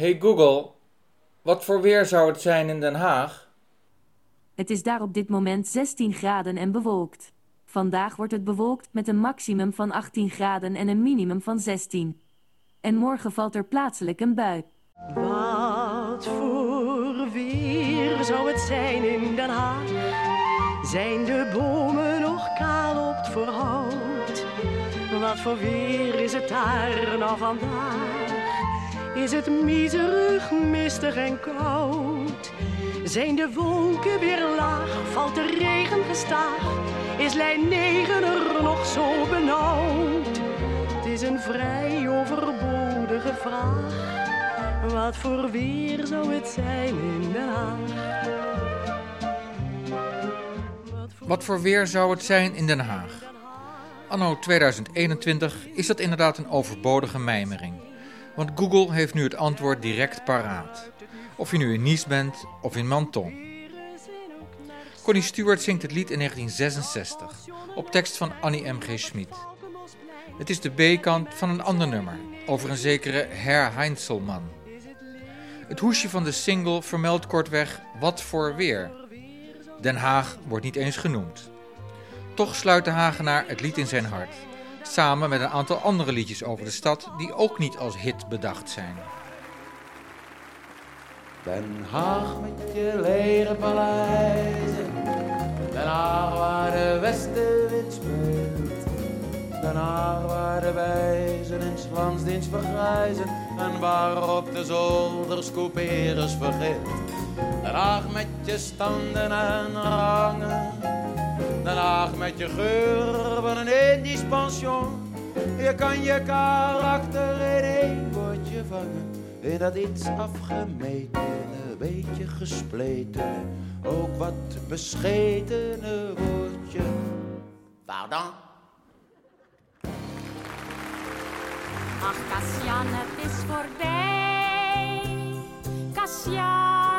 Hey Google, wat voor weer zou het zijn in Den Haag? Het is daar op dit moment 16 graden en bewolkt. Vandaag wordt het bewolkt met een maximum van 18 graden en een minimum van 16. En morgen valt er plaatselijk een bui. Wat voor weer zou het zijn in Den Haag? Zijn de bomen nog kaal op het voorhout? Wat voor weer is het daar nou vandaag? Is het miserig, mistig en koud? Zijn de wolken weer laag? Valt de regen gestaag? Is lijn 9 er nog zo benauwd? Het is een vrij overbodige vraag. Wat voor weer zou het zijn in Den Haag? Wat voor weer zou het zijn in Den Haag? Anno 2021 is dat inderdaad een overbodige mijmering. Want Google heeft nu het antwoord direct paraat. Of je nu in Nice bent of in Menton. Connie Stewart zingt het lied in 1966 op tekst van Annie M.G. Schmid. Het is de B-kant van een ander nummer over een zekere Herr Heinzelman. Het hoesje van de single vermeldt kortweg wat voor weer. Den Haag wordt niet eens genoemd. Toch sluit de Hagenaar het lied in zijn hart, samen met een aantal andere liedjes over de stad die ook niet als hit bedacht zijn. Den Haag met je lege paleizen, Den Haag waar de westenwind speelt. Den Haag waar de wijzen in slansdienst vergrijzen en waarop de zolders couperus vergeet. Den met je standen en rangen, Den Haag met je geur van een Indisch pension. Je kan je karakter in één woordje vangen. In dat iets afgemetene, beetje gespleten, ook wat beschetene woordje. Pardon? Ach, Kassian, het is voorbij. Kassian,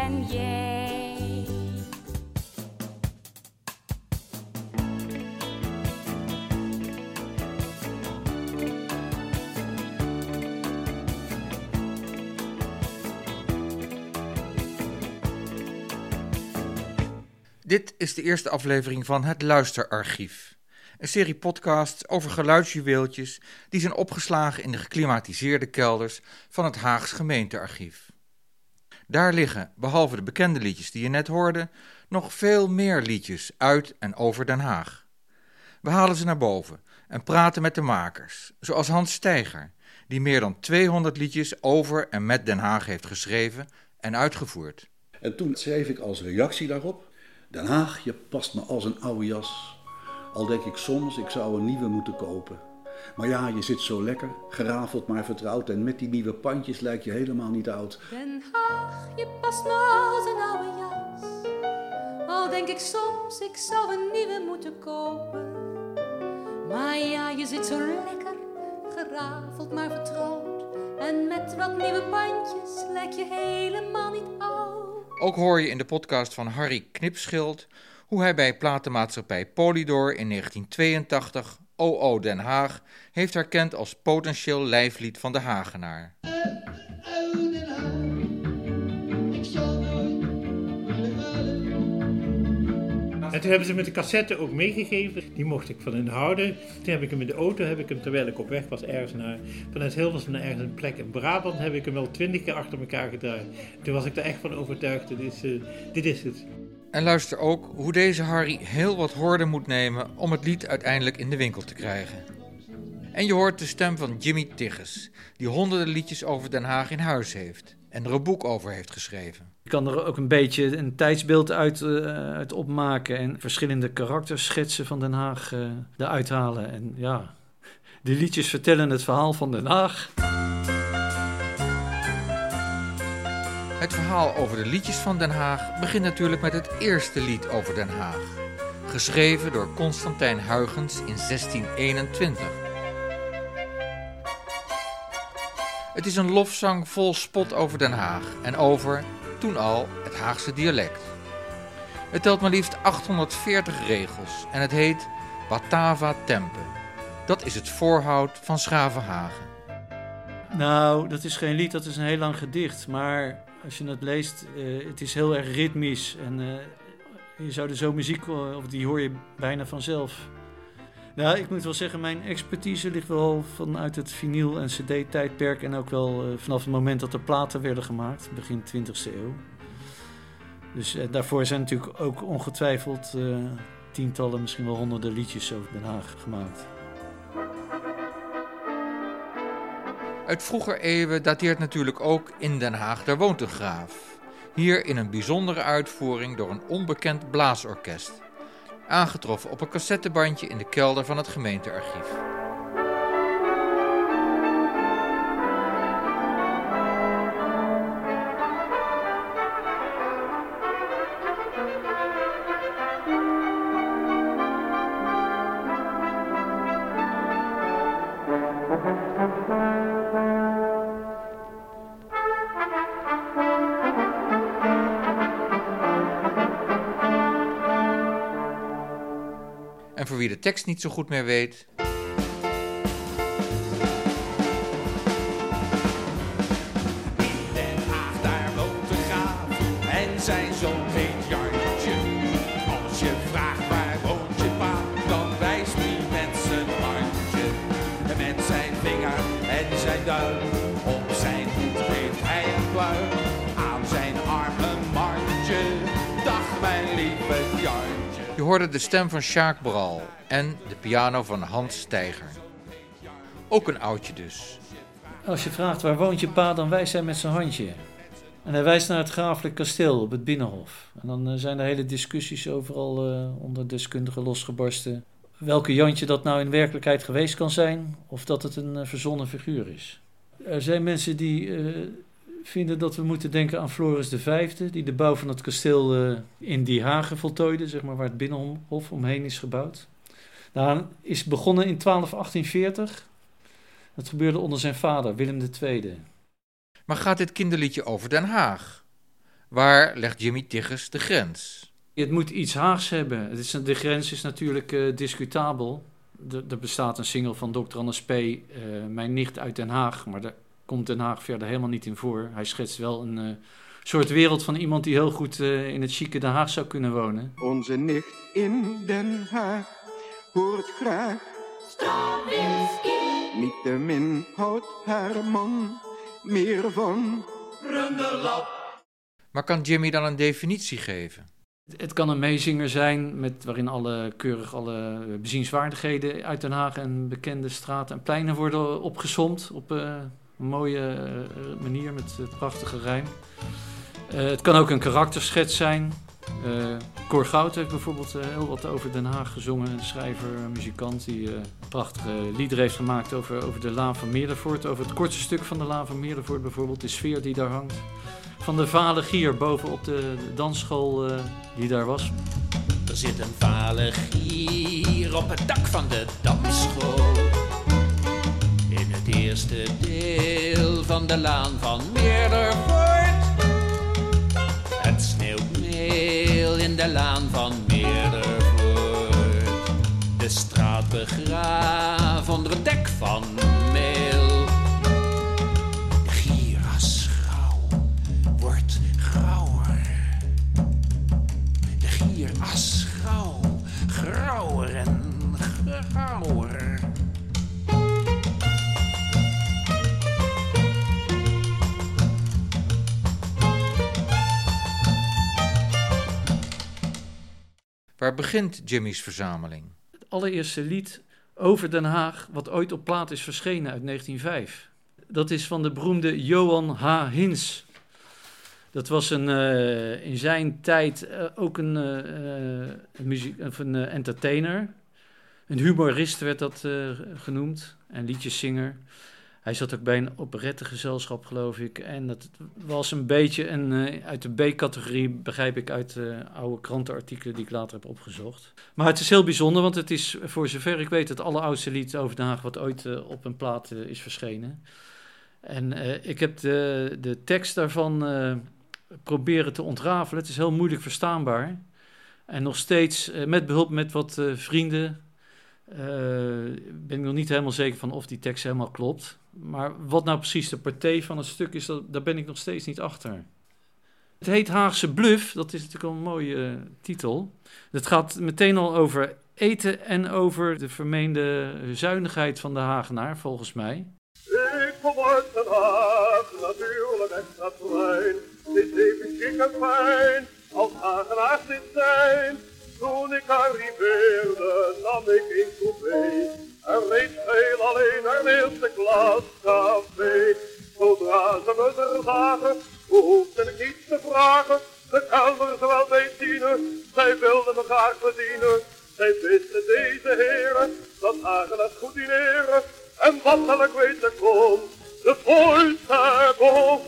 ben jij. Dit is de eerste aflevering van Het Luisterarchief. Een serie podcasts over geluidsjuweeltjes die zijn opgeslagen in de geklimatiseerde kelders van het Haags gemeentearchief. Daar liggen, behalve de bekende liedjes die je net hoorde, nog veel meer liedjes uit en over Den Haag. We halen ze naar boven en praten met de makers, zoals Hans Steiger, die meer dan 200 liedjes over en met Den Haag heeft geschreven en uitgevoerd. En toen schreef ik als reactie daarop: Den Haag, je past me als een oude jas. Al denk ik soms, ik zou een nieuwe moeten kopen. Maar ja, je zit zo lekker, gerafeld maar vertrouwd. En met die nieuwe pandjes lijkt je helemaal niet oud. Den Haag, je past me als een oude jas. Al denk ik soms, ik zou een nieuwe moeten kopen. Maar ja, je zit zo lekker, gerafeld maar vertrouwd. En met wat nieuwe bandjes lijk je helemaal niet oud. Ook hoor je in de podcast van Harry Knipschild hoe hij bij platenmaatschappij Polydor in 1982 OO Den Haag heeft herkend als potentieel lijflied van de Hagenaar. En toen hebben ze me de cassette ook meegegeven. Die mocht ik van hen houden. Toen heb ik hem in de auto, heb ik hem terwijl ik op weg was ergens naar, vanuit Hilversum naar ergens plek in Brabant, heb ik hem wel twintig keer achter elkaar gedraaid. Toen was ik er echt van overtuigd, dit eh, dit is het. En luister ook hoe deze Harry heel wat hoorde moet nemen om het lied uiteindelijk in de winkel te krijgen. En je hoort de stem van Jimmy Tigges, die honderden liedjes over Den Haag in huis heeft en er een boek over heeft geschreven. Je kan er ook een beetje een tijdsbeeld uit, uh, opmaken en verschillende karakterschetsen van Den Haag uh, eruit halen. En ja, die liedjes vertellen het verhaal van Den Haag. Het verhaal over de liedjes van Den Haag begint natuurlijk met het eerste lied over Den Haag, geschreven door Constantijn Huygens in 1621. Het is een lofzang vol spot over Den Haag en over, toen al, het Haagse dialect. Het telt maar liefst 840 regels en het heet Batava Tempe. Dat is het voorhout van Schavenhagen. Nou, dat is geen lied, dat is een heel lang gedicht. Maar als je het leest, uh, het is heel erg ritmisch. En uh, je zou er zo muziek, of die hoor je bijna vanzelf. Nou, ik moet wel zeggen, mijn expertise ligt wel vanuit het vinyl- en cd-tijdperk. En ook wel vanaf het moment dat er platen werden gemaakt, begin 20e eeuw. Dus daarvoor zijn natuurlijk ook ongetwijfeld tientallen, misschien wel honderden liedjes over Den Haag gemaakt. Uit vroeger eeuwen dateert natuurlijk ook in Den Haag daar woont graaf. Hier in een bijzondere uitvoering door een onbekend blaasorkest. Aangetroffen op een cassettebandje in de kelder van het gemeentearchief. Tekst niet zo goed meer weet. In Den Haag, daar woont een graaf en zijn zoon hoorde de stem van Sjaak Bral en de piano van Hans Steiger. Ook een oudje dus. Als je vraagt waar woont je pa, dan wijst hij met zijn handje. En hij wijst naar het grafelijk kasteel op het Binnenhof. En dan uh, zijn er hele discussies overal uh, onder deskundigen losgebarsten. Welke Jantje dat nou in werkelijkheid geweest kan zijn, of dat het een uh, verzonnen figuur is. Er zijn mensen die vinden dat we moeten denken aan Floris V, die de bouw van het kasteel in Die Hagen voltooide, zeg maar, waar het Binnenhof omheen is gebouwd. Nou, is begonnen in 1248. Dat gebeurde onder zijn vader, Willem II. Maar gaat dit kinderliedje over Den Haag? Waar legt Jimmy Tiggers de grens? Het moet iets Haags hebben. Het is, de grens is natuurlijk uh, discutabel. Er bestaat een single van Dr. Anders P., uh, Mijn nicht uit Den Haag. Maar daar komt Den Haag verder helemaal niet in voor. Hij schetst wel een uh, soort wereld van iemand die heel goed in het chique Den Haag zou kunnen wonen. Onze nicht in Den Haag hoort graag Niettemin houdt haar man meer van Runderlap. Maar kan Jimmy dan een definitie geven? Het kan een meezinger zijn met, waarin alle, keurig alle bezienswaardigheden uit Den Haag en bekende straten en pleinen worden opgesomd op uh, mooie uh, manier met prachtige rijm. het kan ook een karakterschets zijn. Uh, Cor Goud heeft bijvoorbeeld heel wat over Den Haag gezongen. Een schrijver, muzikant die uh, prachtige liederen heeft gemaakt over, over de Laan van Meerdervoort. Over het kortste stuk van de Laan van Meerdervoort bijvoorbeeld, de sfeer die daar hangt. Van de vale gier bovenop de, de dansschool die daar was. Er zit een vale gier op het dak van de dansschool. Deel van de Laan van Meerdervoort. Het sneeuwt meel in de laan van Meerdervoort. De straat begraven onder het dek van Waar begint Jimmy's verzameling? Het allereerste lied over Den Haag, wat ooit op plaat is verschenen uit 1905. Dat is van de beroemde Johan H. Hins. Dat was een, uh, in zijn tijd uh, ook een, een, muziek, of een entertainer. Een humorist werd dat genoemd en liedjeszinger. Hij zat ook bij een operettegezelschap, geloof ik. En dat was een beetje een, uh, uit de B-categorie, begrijp ik uit uh, oude krantenartikelen die ik later heb opgezocht. Maar het is heel bijzonder, want het is voor zover ik weet het alleroudste lied over Den Haag wat ooit uh, op een plaat is verschenen. En ik heb de, de tekst daarvan proberen te ontrafelen. Het is heel moeilijk verstaanbaar. En nog steeds, eh, met behulp met wat eh, vrienden, eh, ben ik nog niet helemaal zeker van of die tekst helemaal klopt. Maar wat nou precies de partij van het stuk is, dat, daar ben ik nog steeds niet achter. Het heet Haagse Bluff, dat is natuurlijk al een mooie eh, titel. Het gaat meteen al over eten en over de vermeende zuinigheid van de Hagenaar, volgens mij. Ik kom uit Den Haag, natuurlijk extra trein. Dit even chic en fijn, als Hagenaars dit zijn. Toen ik arriveerde, nam ik een coupé. En reed veel alleen naar de eerste klas café. Zodra ze me er zagen, hoefde ik niets te vragen. De kelner zowel bij zij wilden me graag bedienen. Zij wisten deze heren, dat Hagenaars goed dineren. En wat ik weten kon, de voorste kon.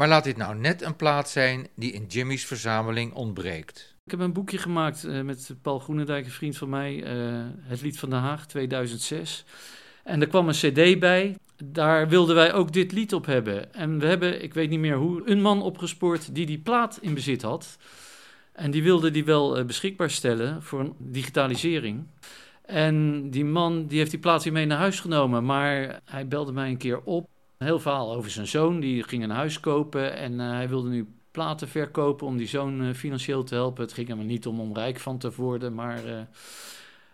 Maar laat dit nou net een plaat zijn die in Jimmy's verzameling ontbreekt. Ik heb een boekje gemaakt eh, met Paul Groenendijk, een vriend van mij, eh, Het Lied van Den Haag, 2006. En er kwam een cd bij, daar wilden wij ook dit lied op hebben. En we hebben, ik weet niet meer hoe, een man opgespoord die die plaat in bezit had. En die wilde die wel eh, beschikbaar stellen voor een digitalisering. En die man die heeft die plaat weer mee naar huis genomen, maar hij belde mij een keer op. Een heel verhaal over zijn zoon, die ging een huis kopen en eh, hij wilde nu platen verkopen om die zoon eh, financieel te helpen. Het ging hem niet om om rijk van te worden, maar... eh,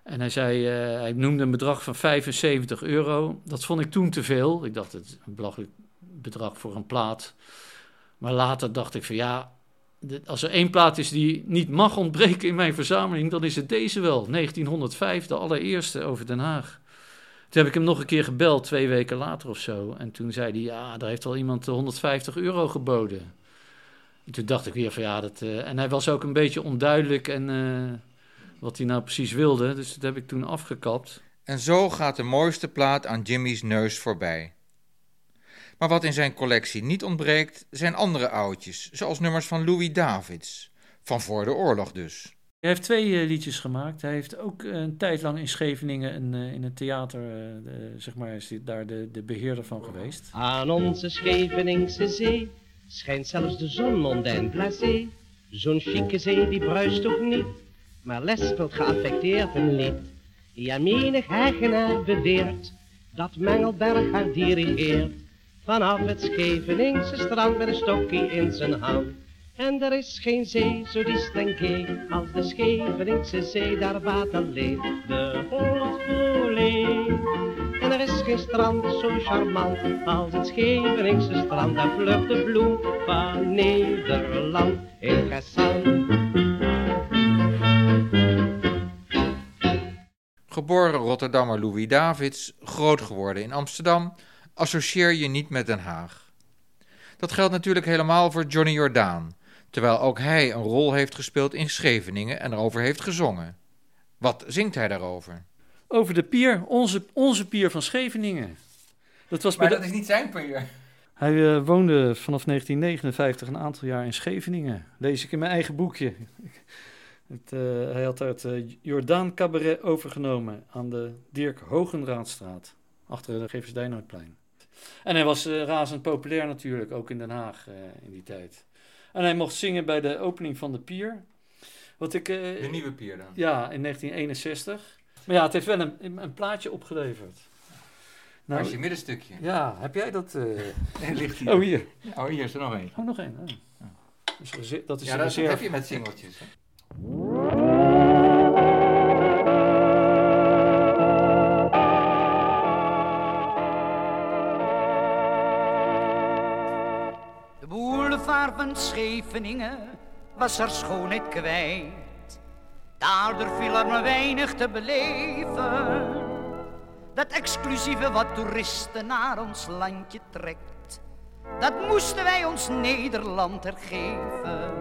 en hij zei, hij noemde een bedrag van 75 euro. Dat vond ik toen te veel. Ik dacht, het is een belachelijk bedrag voor een plaat. Maar later dacht ik van ja, als er één plaat is die niet mag ontbreken in mijn verzameling, dan is het deze wel. 1905, de allereerste over Den Haag. Toen heb ik hem nog een keer gebeld, twee weken later of zo. En toen zei hij, ja, daar heeft al iemand 150 euro geboden. En toen dacht ik weer van ja, dat... eh, en hij was ook een beetje onduidelijk en eh, wat hij nou precies wilde. Dus dat heb ik toen afgekapt. En zo gaat de mooiste plaat aan Jimmy's neus voorbij. Maar wat in zijn collectie niet ontbreekt, zijn andere oudjes, zoals nummers van Louis Davids. Van voor de oorlog dus. Hij heeft twee eh, liedjes gemaakt. Hij heeft ook eh, een tijd lang in Scheveningen een, eh, in het theater, zeg maar, is daar de, de beheerder van geweest. Aan onze Scheveningse zee schijnt zelfs de zon mondain blasé. Zo'n chique zee die bruist ook niet, maar les speelt geaffecteerd een lied. Ja, menig Hagenaar beweert dat Mengelberg haar dirigeert. Vanaf het Scheveningse strand met een stokje in zijn hand. En er is geen zee zo diest en als de Scheveningse zee, daar water leeft de Hollandvoorlee. En er is geen strand zo charmant als het Scheveningse strand. Daar vlucht de bloem van Nederland in Gessan. Geboren Rotterdammer Louis Davids, groot geworden in Amsterdam, associeer je niet met Den Haag. Dat geldt natuurlijk helemaal voor Johnny Jordaan, terwijl ook hij een rol heeft gespeeld in Scheveningen en erover heeft gezongen. Wat zingt hij daarover? Over de pier, onze, onze pier van Scheveningen. Dat was bij de- niet zijn pier. Hij eh, woonde vanaf 1959 een aantal jaar in Scheveningen. Lees ik in mijn eigen boekje. Het, eh, hij had daar het eh, Jordaan Cabaret overgenomen aan de Dirk Hogenraadstraat, achter de Geversdijnoordplein. En hij was razend populair natuurlijk, ook in Den Haag eh, in die tijd. En hij mocht zingen bij de opening van de pier. Wat ik, eh, De nieuwe pier dan? Ja, in 1961. Maar ja, het heeft wel een, een plaatje opgeleverd. Waar is je middenstukje? Ja, heb jij dat? eh? Nee, ligt hier. Oh, hier. Oh, hier is er nog één. Oh, nog één. Oh. Dat is, rese- dat is Ja, dat heb je met singeltjes. hè? Van Scheveningen was haar schoonheid kwijt. Daardoor viel er maar weinig te beleven. Dat exclusieve wat toeristen naar ons landje trekt, dat moesten wij ons Nederland hergeven.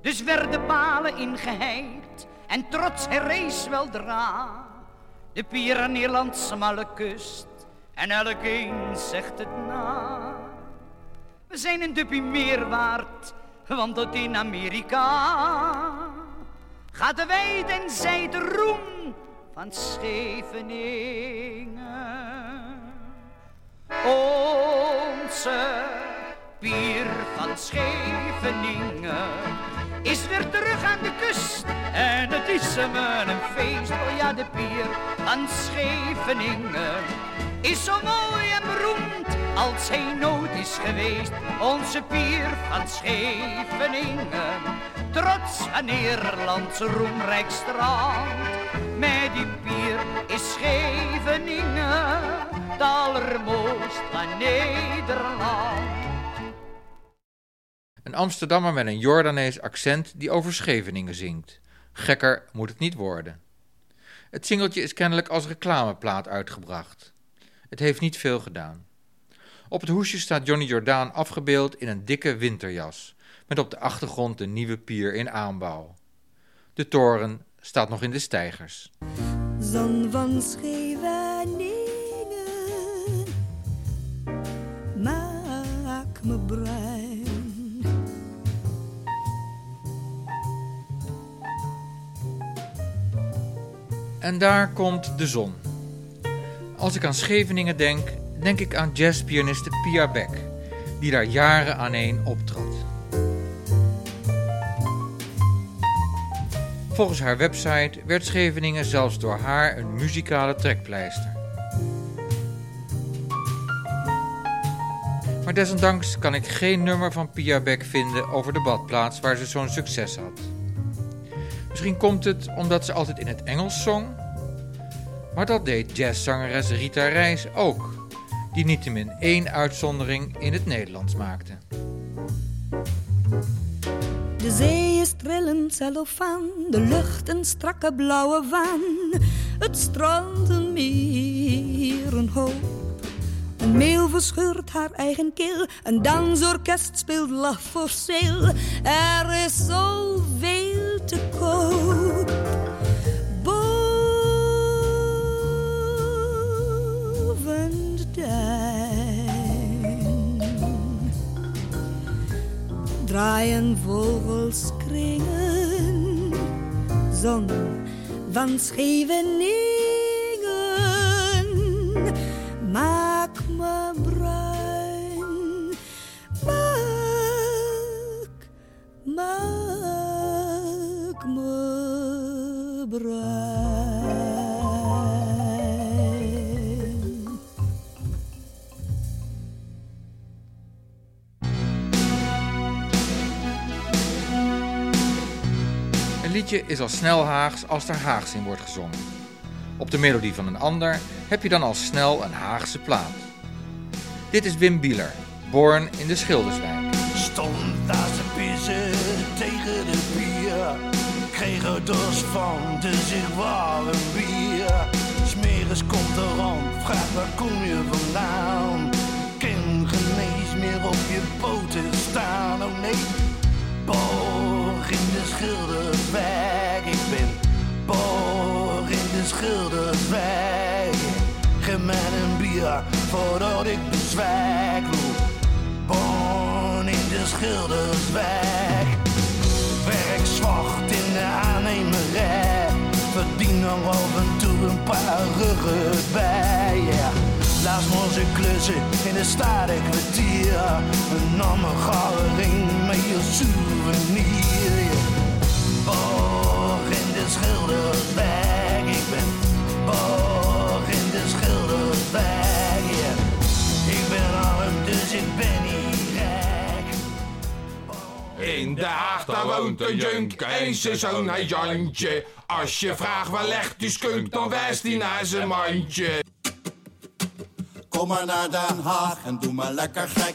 Dus werden palen ingeheid en trots herrees weldra. De pier aan Nederlands smalle kust en elkeen zegt het na. We zijn een dubbie meer waard, want tot in Amerika gaat de wijd en zij de roem van Scheveningen. Onze pier van Scheveningen is weer terug aan de kust. En het is hem een feest, oh ja, de pier van Scheveningen is zo mooi en beroemd als hij nooit is geweest. Onze pier van Scheveningen, trots van Nederlands roemrijk strand. Met die pier is Scheveningen, het allermooist van Nederland. Een Amsterdammer met een Jordanees accent die over Scheveningen zingt. Gekker moet het niet worden. Het singeltje is kennelijk als reclameplaat uitgebracht. Het heeft niet veel gedaan. Op het hoesje staat Johnny Jordaan afgebeeld in een dikke winterjas, met op de achtergrond de nieuwe pier in aanbouw. De toren staat nog in de steigers. Zon van Scheveningen, maak me bruin. En daar komt de zon. Als ik aan Scheveningen denk, denk ik aan jazzpianiste Pia Beck, die daar jaren aaneen optrad. Volgens haar website werd Scheveningen zelfs door haar een muzikale trekpleister. Maar desondanks kan ik geen nummer van Pia Beck vinden over de badplaats waar ze zo'n succes had. Misschien komt het omdat ze altijd in het Engels zong. Maar dat deed jazzzangeres Rita Reis ook, die niettemin één uitzondering in het Nederlands maakte. De zee is trillend cellofaan, de lucht een strakke blauwe waan. Het strand een meer, een hoop. Een meeuw verscheurt haar eigen keel, een dansorkest speelt lach voor zeel. Er is zoveel te koop. Draaien vogels kringen, zon van Scheveningen. Is al snel Haags als er Haags in wordt gezongen. Op de melodie van een ander heb je dan al snel een Haagse plaat. Dit is Wim Bieler, born in de Schilderswijk. Stond daar ze pissen tegen de bier. Kreeg er dorst van, dus ik een bier. Smeris komt er rond, vraagt waar kom je vandaan? Ken genees meer op je poten staan, oh nee. Borg in de Schilderswijk, ik ben borg in de Schilderswijk. Geef mij een bier voordat ik bezwijk. Born in de Schilderswijk. Werk zwacht in de aannemerij. Verdien nog af en toe een paar ruggen bij. Yeah. Laatst ik klussen in de stadenkwartier. Een nammergaring met je souvenir. Schilderswijk. Ik ben borg in de Schilderswijk. Yeah. Ik ben arm, dus ik ben niet rijk. In de Haag daar woont een junk en zijn zoon heet Jantje. Als je vraagt waar legt die skunk, dan wijst hij naar zijn mandje. Kom maar naar Den Haag en doe maar lekker gek.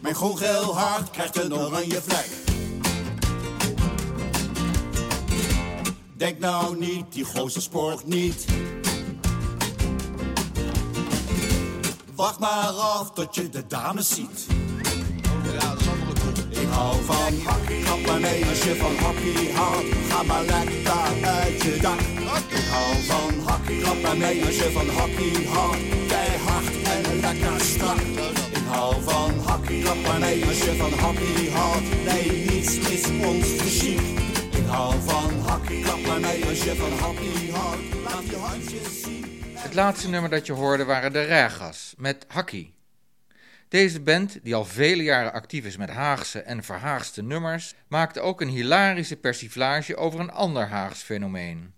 Mijn groen-geel hart krijgt een oranje vlek. Denk nou niet, die gozer spoort niet. Wacht maar af tot je de dames ziet. Ik hou van hockey, trap maar mee als je van hockey houdt. Ga maar lekker uit je dak. Ik hou van hockey, trap maar mee als je van hockey houdt. Keihard en lekker strak. Ik hou van hockey, trap maar mee als je van hockey houdt. Nee, niets is ons fysiek. Ik hou van hockey, trap maar mee als je van hockey houdt. Laat je handjes zien. Het laatste nummer dat je hoorde waren de Regas met Hakkie. Deze band, die al vele jaren actief is met Haagse en verhaagste nummers, maakte ook een hilarische persiflage over een ander Haags fenomeen.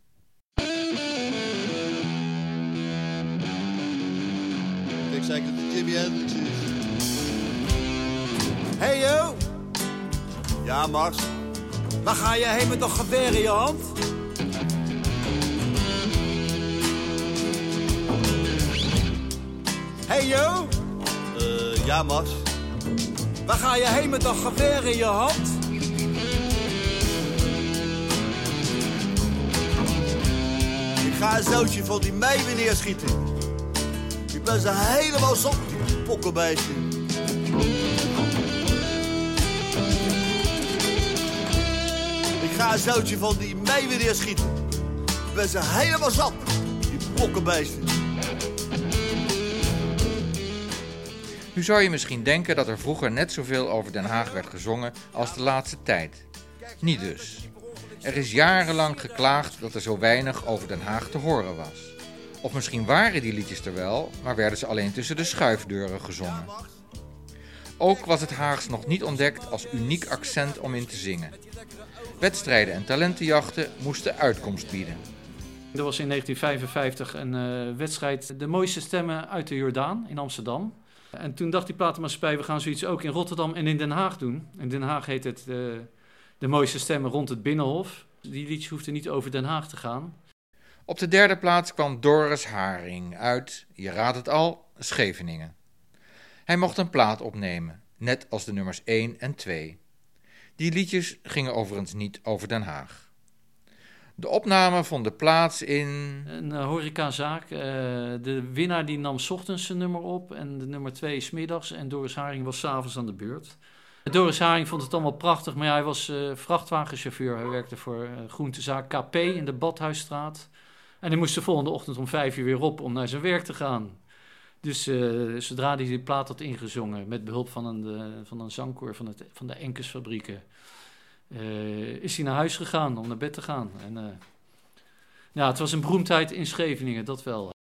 Ik zei dat het Jimmy Hendrix is. Hey yo! Ja, Max. Waar ga je heen met dat geweer in je hand? Hey yo! Eh, ja, Max. Waar ga je heen met dat geweer in je hand? Ik ga een zootje van die meeuwen neerschieten. Ik ben ze helemaal zot, die pokkenbeestje. Ga een zootje van die meeuwen neerschieten. Ik ben ze helemaal zat, die pokkenbeesten. Nu zou je misschien denken dat er vroeger net zoveel over Den Haag werd gezongen als de laatste tijd. Niet dus. Er is jarenlang geklaagd dat er zo weinig over Den Haag te horen was. Of misschien waren die liedjes er wel, maar werden ze alleen tussen de schuifdeuren gezongen. Ook was het Haags nog niet ontdekt als uniek accent om in te zingen. Wedstrijden en talentenjachten moesten uitkomst bieden. Er was in 1955 een uh, wedstrijd De mooiste stemmen uit de Jordaan in Amsterdam. En toen dacht die platenmaatschappij, we gaan zoiets ook in Rotterdam en in Den Haag doen. In Den Haag heet het uh, De mooiste stemmen rond het Binnenhof. Die liedjes hoefden niet over Den Haag te gaan. Op de derde plaats kwam Doris Haring uit, je raadt het al, Scheveningen. Hij mocht een plaat opnemen, net als de nummers 1 en 2. Die liedjes gingen overigens niet over Den Haag. De opname vonden plaats in... Een uh, horecazaak. Uh, de winnaar die nam ochtends zijn nummer op en de nummer 2 smiddags. En Doris Haring was s'avonds aan de beurt. Doris Haring vond het allemaal prachtig, maar hij was uh, vrachtwagenchauffeur. Hij werkte voor groentezaak KP in de Badhuisstraat. En hij moest de volgende ochtend om vijf uur weer op om naar zijn werk te gaan. Dus uh, zodra hij die plaat had ingezongen met behulp van een, de, van een zangkoor van, het, van de Enkesfabrieken, uh, is hij naar huis gegaan om naar bed te gaan. En, uh, het was een beroemdheid in Scheveningen, dat wel.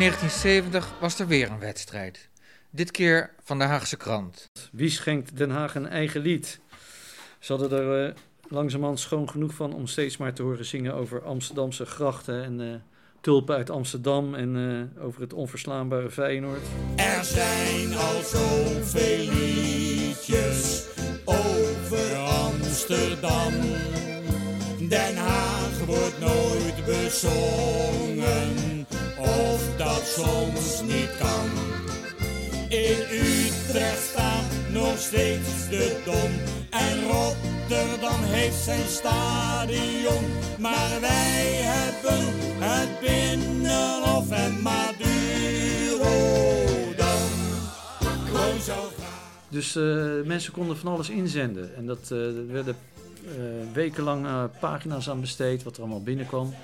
1970 was er weer een wedstrijd. Dit keer van de Haagse krant. Wie schenkt Den Haag een eigen lied? Ze hadden er uh, langzamerhand schoon genoeg van om steeds maar te horen zingen over Amsterdamse grachten en uh, tulpen uit Amsterdam en uh, over het onverslaanbare Feyenoord. Er zijn al zoveel liedjes over Amsterdam. Den Haag wordt nooit bezongen of dat soms niet kan. In Utrecht staat nog steeds de Dom en Rotterdam heeft zijn stadion. Maar wij hebben het Binnenhof en Maduro dan. Dus uh, mensen konden van alles inzenden en dat uh, er werden uh, wekenlang pagina's aan besteed wat er allemaal binnenkwam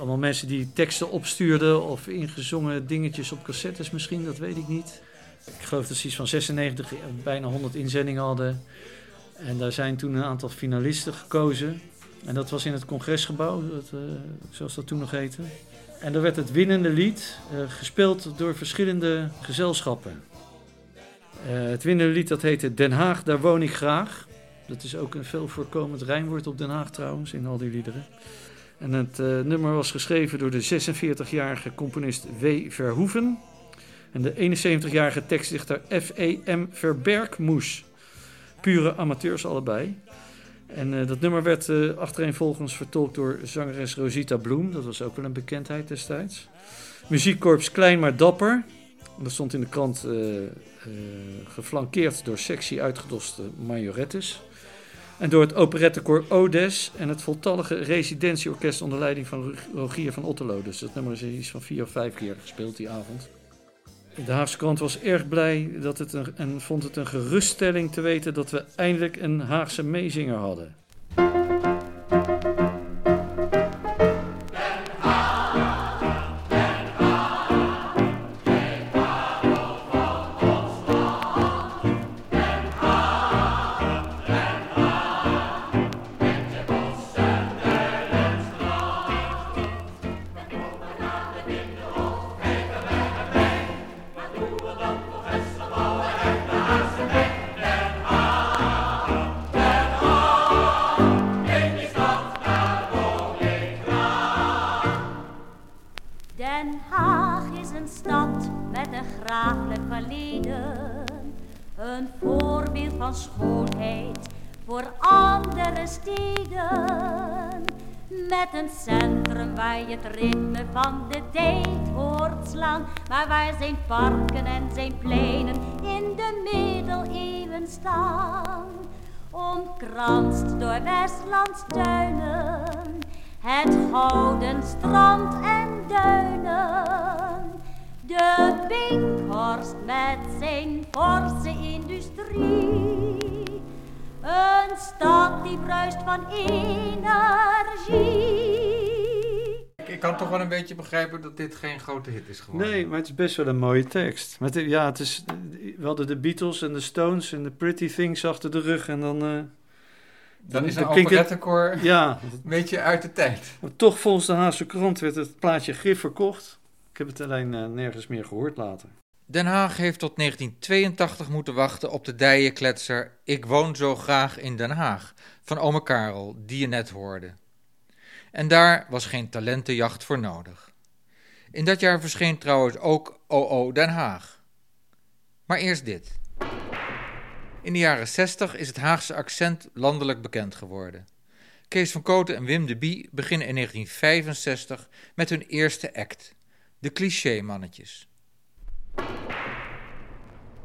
allemaal mensen die teksten opstuurden of ingezongen dingetjes op cassettes misschien, dat weet ik niet. Ik geloof dat ze iets van 96, bijna 100 inzendingen hadden. En daar zijn toen een aantal finalisten gekozen. En dat was in het congresgebouw, dat, uh, zoals dat toen nog heette. En daar werd het winnende lied uh, gespeeld door verschillende gezelschappen. Het winnende lied dat heette Den Haag, daar woon ik graag. Dat is ook een veel voorkomend rijmwoord op Den Haag trouwens, in al die liederen. En het eh, nummer was geschreven door de 46-jarige componist W. Verhoeven en de 71-jarige tekstdichter F.E.M. Verbergmoes. Pure amateurs allebei. En eh, dat nummer werd eh, achtereenvolgens vertolkt door zangeres Rosita Bloem. Dat was ook wel een bekendheid destijds. Muziekkorps Klein maar Dapper. Dat stond in de krant geflankeerd door sexy uitgedoste majorettes. En door het operettekoor Odes en het voltallige residentieorkest onder leiding van Rogier van Otterlo. Dus dat nummer is iets van vier of vijf keer gespeeld die avond. De Haagse krant was erg blij dat het en vond het een geruststelling te weten dat we eindelijk een Haagse meezinger hadden. Het ritme van de tijd hoort slaan. Maar waar zijn parken en zijn pleinen in de middeleeuwen staan. Omkranst door Westlands tuinen. Het gouden strand en duinen. De Binkhorst met zijn forse industrie. Een stad die bruist van energie. Ik, kan toch wel een beetje begrijpen dat dit geen grote hit is geworden. Nee, maar het is best wel een mooie tekst. Maar het- ja, het is, we hadden de Beatles en de Stones en de Pretty Things achter de rug en dan... eh, Dan is een operettekoor Ja. een beetje uit de tijd. Maar toch, volgens de Haagse krant werd het plaatje grif verkocht. Ik heb het alleen eh, nergens meer gehoord later. Den Haag heeft tot 1982 moeten wachten op de dijenkletser Ik woon zo graag in Den Haag van ome Karel, die je net hoorde. En daar was geen talentenjacht voor nodig. In dat jaar verscheen trouwens ook OO Den Haag. Maar eerst dit. In de jaren 60 is het Haagse accent landelijk bekend geworden. Kees van Kooten en Wim de Bie beginnen in 1965 met hun eerste act, de Cliché-mannetjes.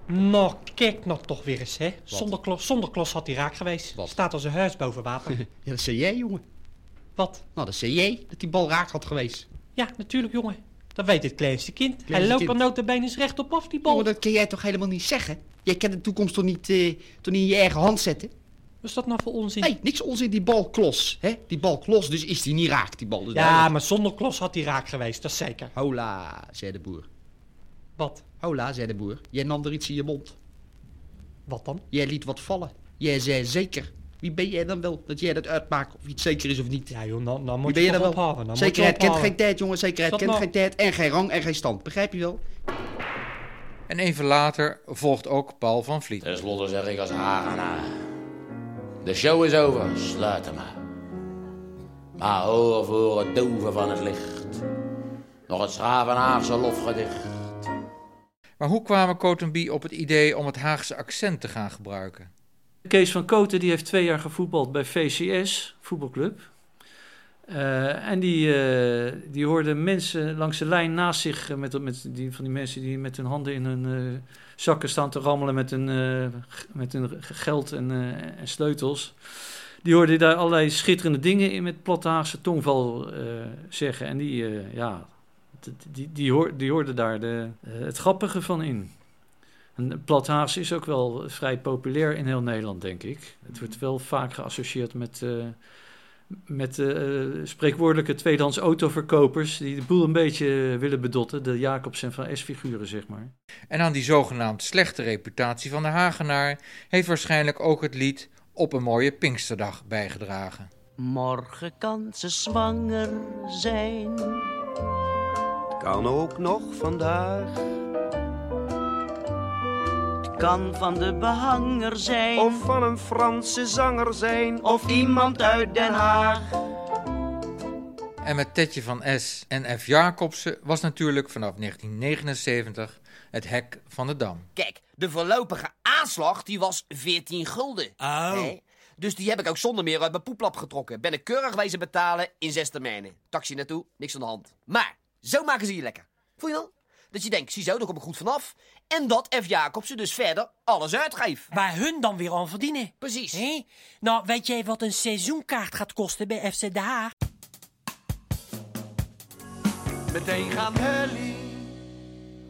Nou, kijk nou toch weer eens, hè. Zonder klos, zonder klos had hij raak geweest. Staat als een huis boven water. Ja, dat zei jij, jongen. Wat? Nou, zei jij, dat die bal raak had geweest. Ja, natuurlijk, jongen. Dat weet het kleinste kind. Hij loopt kind. er notabene eens rechtop af, die bal. Jongen, dat kan jij toch helemaal niet zeggen? Jij kan de toekomst toch niet, eh, toch niet in je eigen hand zetten? Wat is dat nou voor onzin? Nee, niks onzin, die bal klos, hè? Die bal klos, dus is die niet raak, die bal. Ja, maar zonder klos had hij raak geweest, dat is zeker. Hola, zei de boer. Wat? Hola, zei de boer. Jij nam er iets in je mond. Wat dan? Jij liet wat vallen. Jij zei zeker. Wie ben jij dan wel, dat jij dat uitmaakt of iets zeker is of niet? Ja joh, nou Wie moet ben je je dan ophouden. Zekerheid kent geen tijd, jongen. Zekerheid kent nou- geen tijd en geen rang en geen stand. Begrijp je wel? En even later volgt ook Paul van Vliet. Ten slotte zeg ik als Hagenaar. De show is over, sluit hem maar. Maar hoor voor het doven van het licht. Nog het Schravenhaagse lofgedicht. Maar hoe kwamen Cotenby op het idee om het Haagse accent te gaan gebruiken? Kees van Koten die heeft twee jaar gevoetbald bij VCS, voetbalclub. Eh, en die, eh, die hoorde mensen langs de lijn naast zich, eh, met, met die, van die mensen die met hun handen in hun zakken staan te rammelen met hun, met hun geld en, en sleutels. Die hoorde daar allerlei schitterende dingen in met platte Haagse tongval zeggen. En die, ja, die, die, hoor, die hoorde daar de, het grappige van in. En plat Haags is ook wel vrij populair in heel Nederland, denk ik. Het wordt wel vaak geassocieerd met, eh, met eh, spreekwoordelijke tweedehands autoverkopers... die de boel een beetje willen bedotten. De Jacobs en Van S-figuren, zeg maar. En aan die zogenaamd slechte reputatie van de Hagenaar heeft waarschijnlijk ook het lied Op een mooie Pinksterdag bijgedragen. Morgen kan ze zwanger zijn. Kan ook nog vandaag. Het kan van de behanger zijn. Of van een Franse zanger zijn. Of iemand uit Den Haag. En met Tetje van S en F. Jacobsen was natuurlijk vanaf 1979 het hek van de Dam. Kijk, de voorlopige aanslag die was 14 gulden. Oh. Dus die heb ik ook zonder meer uit mijn poeplap getrokken. Ben ik keurig wezen betalen in zes termijnen. Taxi naartoe, niks aan de hand. Maar, zo maken ze je lekker. Voel je dan? Dat je denkt, ziezo, daar kom ik goed vanaf. En dat F. Jacobsen dus verder alles uitgeeft. Waar hun dan weer aan verdienen. Precies. Hé? Nou, weet jij wat een seizoenkaart gaat kosten bij FC De Haag? Meteen gaan hullie,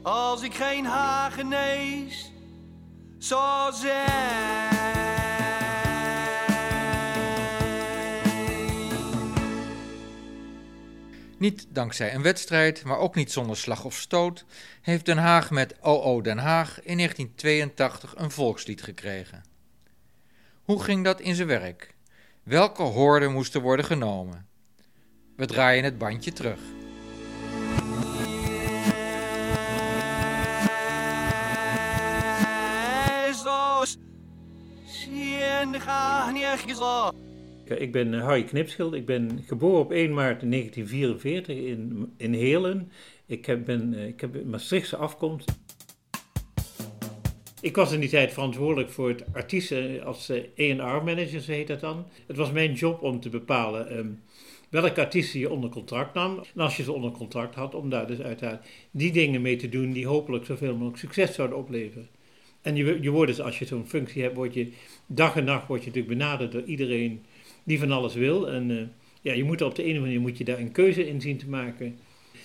als ik geen Hagenees zou Niet dankzij een wedstrijd, maar ook niet zonder slag of stoot, heeft Den Haag met OO Den Haag in 1982 een volkslied gekregen. Hoe ging dat in zijn werk? Welke hoorden moesten worden genomen? We draaien het bandje terug. Ik ben eh, Harry Knipschild. Ik ben geboren op 1 maart 1944 in, in Heerlen. Ik heb, ben, eh, ik heb Maastrichtse afkomst. Ik was in die tijd verantwoordelijk voor het artiesten als A&R-manager, zo heet dat dan. Het was mijn job om te bepalen ehm, welke artiesten je onder contract nam. En als je ze onder contract had, om daar dus uiteraard die dingen mee te doen die hopelijk zoveel mogelijk succes zouden opleveren. En je, je wordt dus, als je zo'n functie hebt, word je dag en nacht word je natuurlijk benaderd door iedereen die van alles wil. En eh, ja, je moet op de ene manier moet je daar een keuze in zien te maken.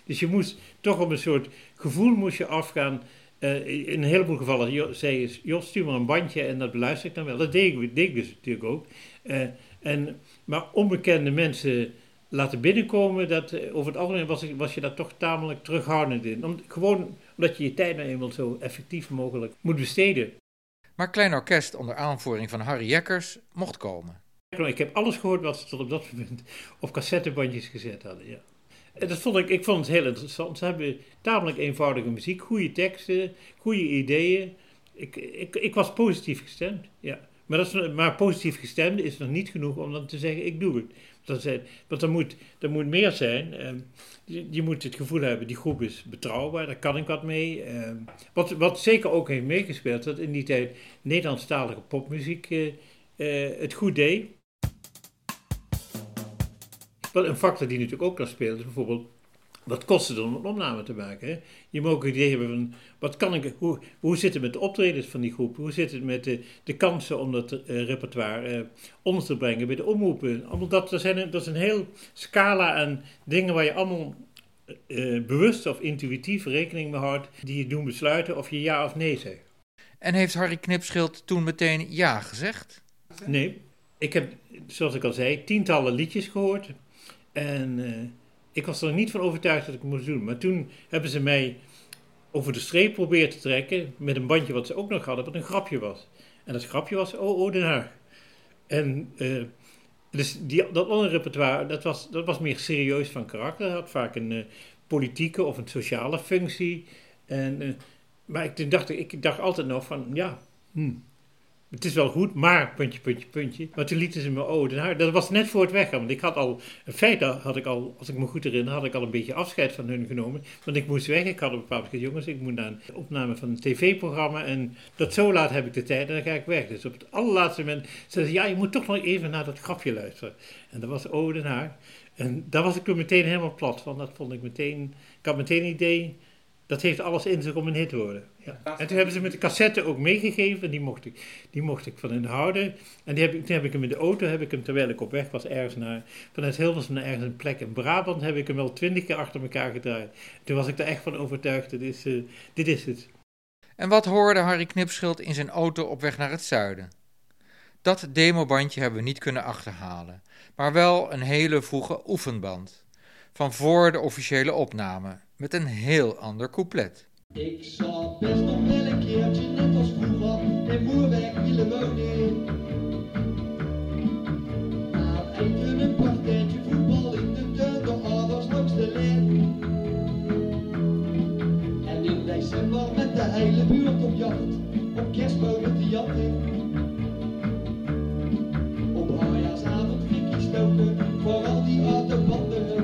Dus je moest toch op een soort gevoel moest je afgaan. Eh, in een heleboel gevallen zei je, Jos, stuur maar een bandje en dat beluister ik dan wel. Dat deed ik, dus natuurlijk ook. Eh, en, maar onbekende mensen laten binnenkomen, dat, over het algemeen was, je daar toch tamelijk terughoudend in. Gewoon omdat je je tijd nou eenmaal zo effectief mogelijk moet besteden. Maar Klein Orkest onder aanvoering van Harry Jekkers mocht komen. Ik heb alles gehoord wat ze tot op dat moment op cassettebandjes gezet hadden. Ja. En dat vond ik, ik vond het heel interessant. Ze hebben tamelijk eenvoudige muziek, goede teksten, goede ideeën. Ik, ik, ik was positief gestemd. Ja. Maar, dat maar positief gestemd is nog niet genoeg om dan te zeggen: ik doe het. Dat zijn, want er moet, er moet meer zijn. Ehm, je, je moet het gevoel hebben: die groep is betrouwbaar, daar kan ik wat mee. Ehm, wat, wat zeker ook heeft meegespeeld, dat in die tijd Nederlandstalige popmuziek eh, eh, het goed deed. Wel een factor die natuurlijk ook nog speelt, is bijvoorbeeld, wat kost het om een opname te maken? Hè? Je moet ook een idee hebben van, wat kan ik, hoe, hoe zit het met de optredens van die groep? Hoe zit het met de, de kansen om dat eh, repertoire eh, onder te brengen bij de omroepen? Allemaal dat, dat, zijn, dat is een heel scala aan dingen waar je allemaal eh, bewust of intuïtief rekening mee houdt, die je doen besluiten of je ja of nee zegt. En heeft Harry Knipschild toen meteen ja gezegd? Nee, ik heb, zoals ik al zei, tientallen liedjes gehoord. En eh, ik was er niet van overtuigd dat ik het moest doen. Maar toen hebben ze mij over de streep proberen te trekken met een bandje wat ze ook nog hadden, wat een grapje was. En dat grapje was Oh, oh Den Haag. En eh, dus die, dat andere repertoire, dat was, dat was meer serieus van karakter. Dat had vaak een eh, politieke of een sociale functie. En, maar ik, dacht, ik dacht altijd nog van, ja, hm, het is wel goed, maar puntje, puntje, puntje. Maar toen lieten ze me oh, Den. Dat was net voor het weggaan. Want ik had al, in feite had ik al, als ik me goed herinner, had ik al een beetje afscheid van hun genomen. Want ik moest weg. Ik had een bepaald moment, jongens, ik moet naar een opname van een tv-programma. En dat zo laat heb ik de tijd en dan ga ik weg. Dus op het allerlaatste moment zeiden ze, ja, je moet toch nog even naar dat grapje luisteren. En dat was oh. En daar was ik toen meteen helemaal plat van. Dat vond ik meteen, ik had meteen een idee, dat heeft alles in zich om een hit te worden. Ja. En toen hebben ze met de cassette ook meegegeven. En die mocht ik, die mocht ik van hen houden. En die heb ik, toen heb ik hem in de auto, heb ik hem terwijl ik op weg was ergens naar, vanuit Hilversum naar ergens een plek in Brabant, heb ik hem wel twintig keer achter elkaar gedraaid. Toen was ik er echt van overtuigd, dit is, eh, dit is het. En wat hoorde Harry Knipschild in zijn auto op weg naar het zuiden? Dat demobandje hebben we niet kunnen achterhalen, maar wel een hele vroege oefenband. Van voor de officiële opname, met een heel ander couplet. Ik zou best nog wel een keertje, net als vroeger, in Moerwijk willen wonen. Maar even een partijtje voetbal in de tuin, de ouders langs de lijn. En in december met de hele buurt op jacht, op kerstbomen te jatten. Op hajaarsavond fikkie stoken, voor al die oude banden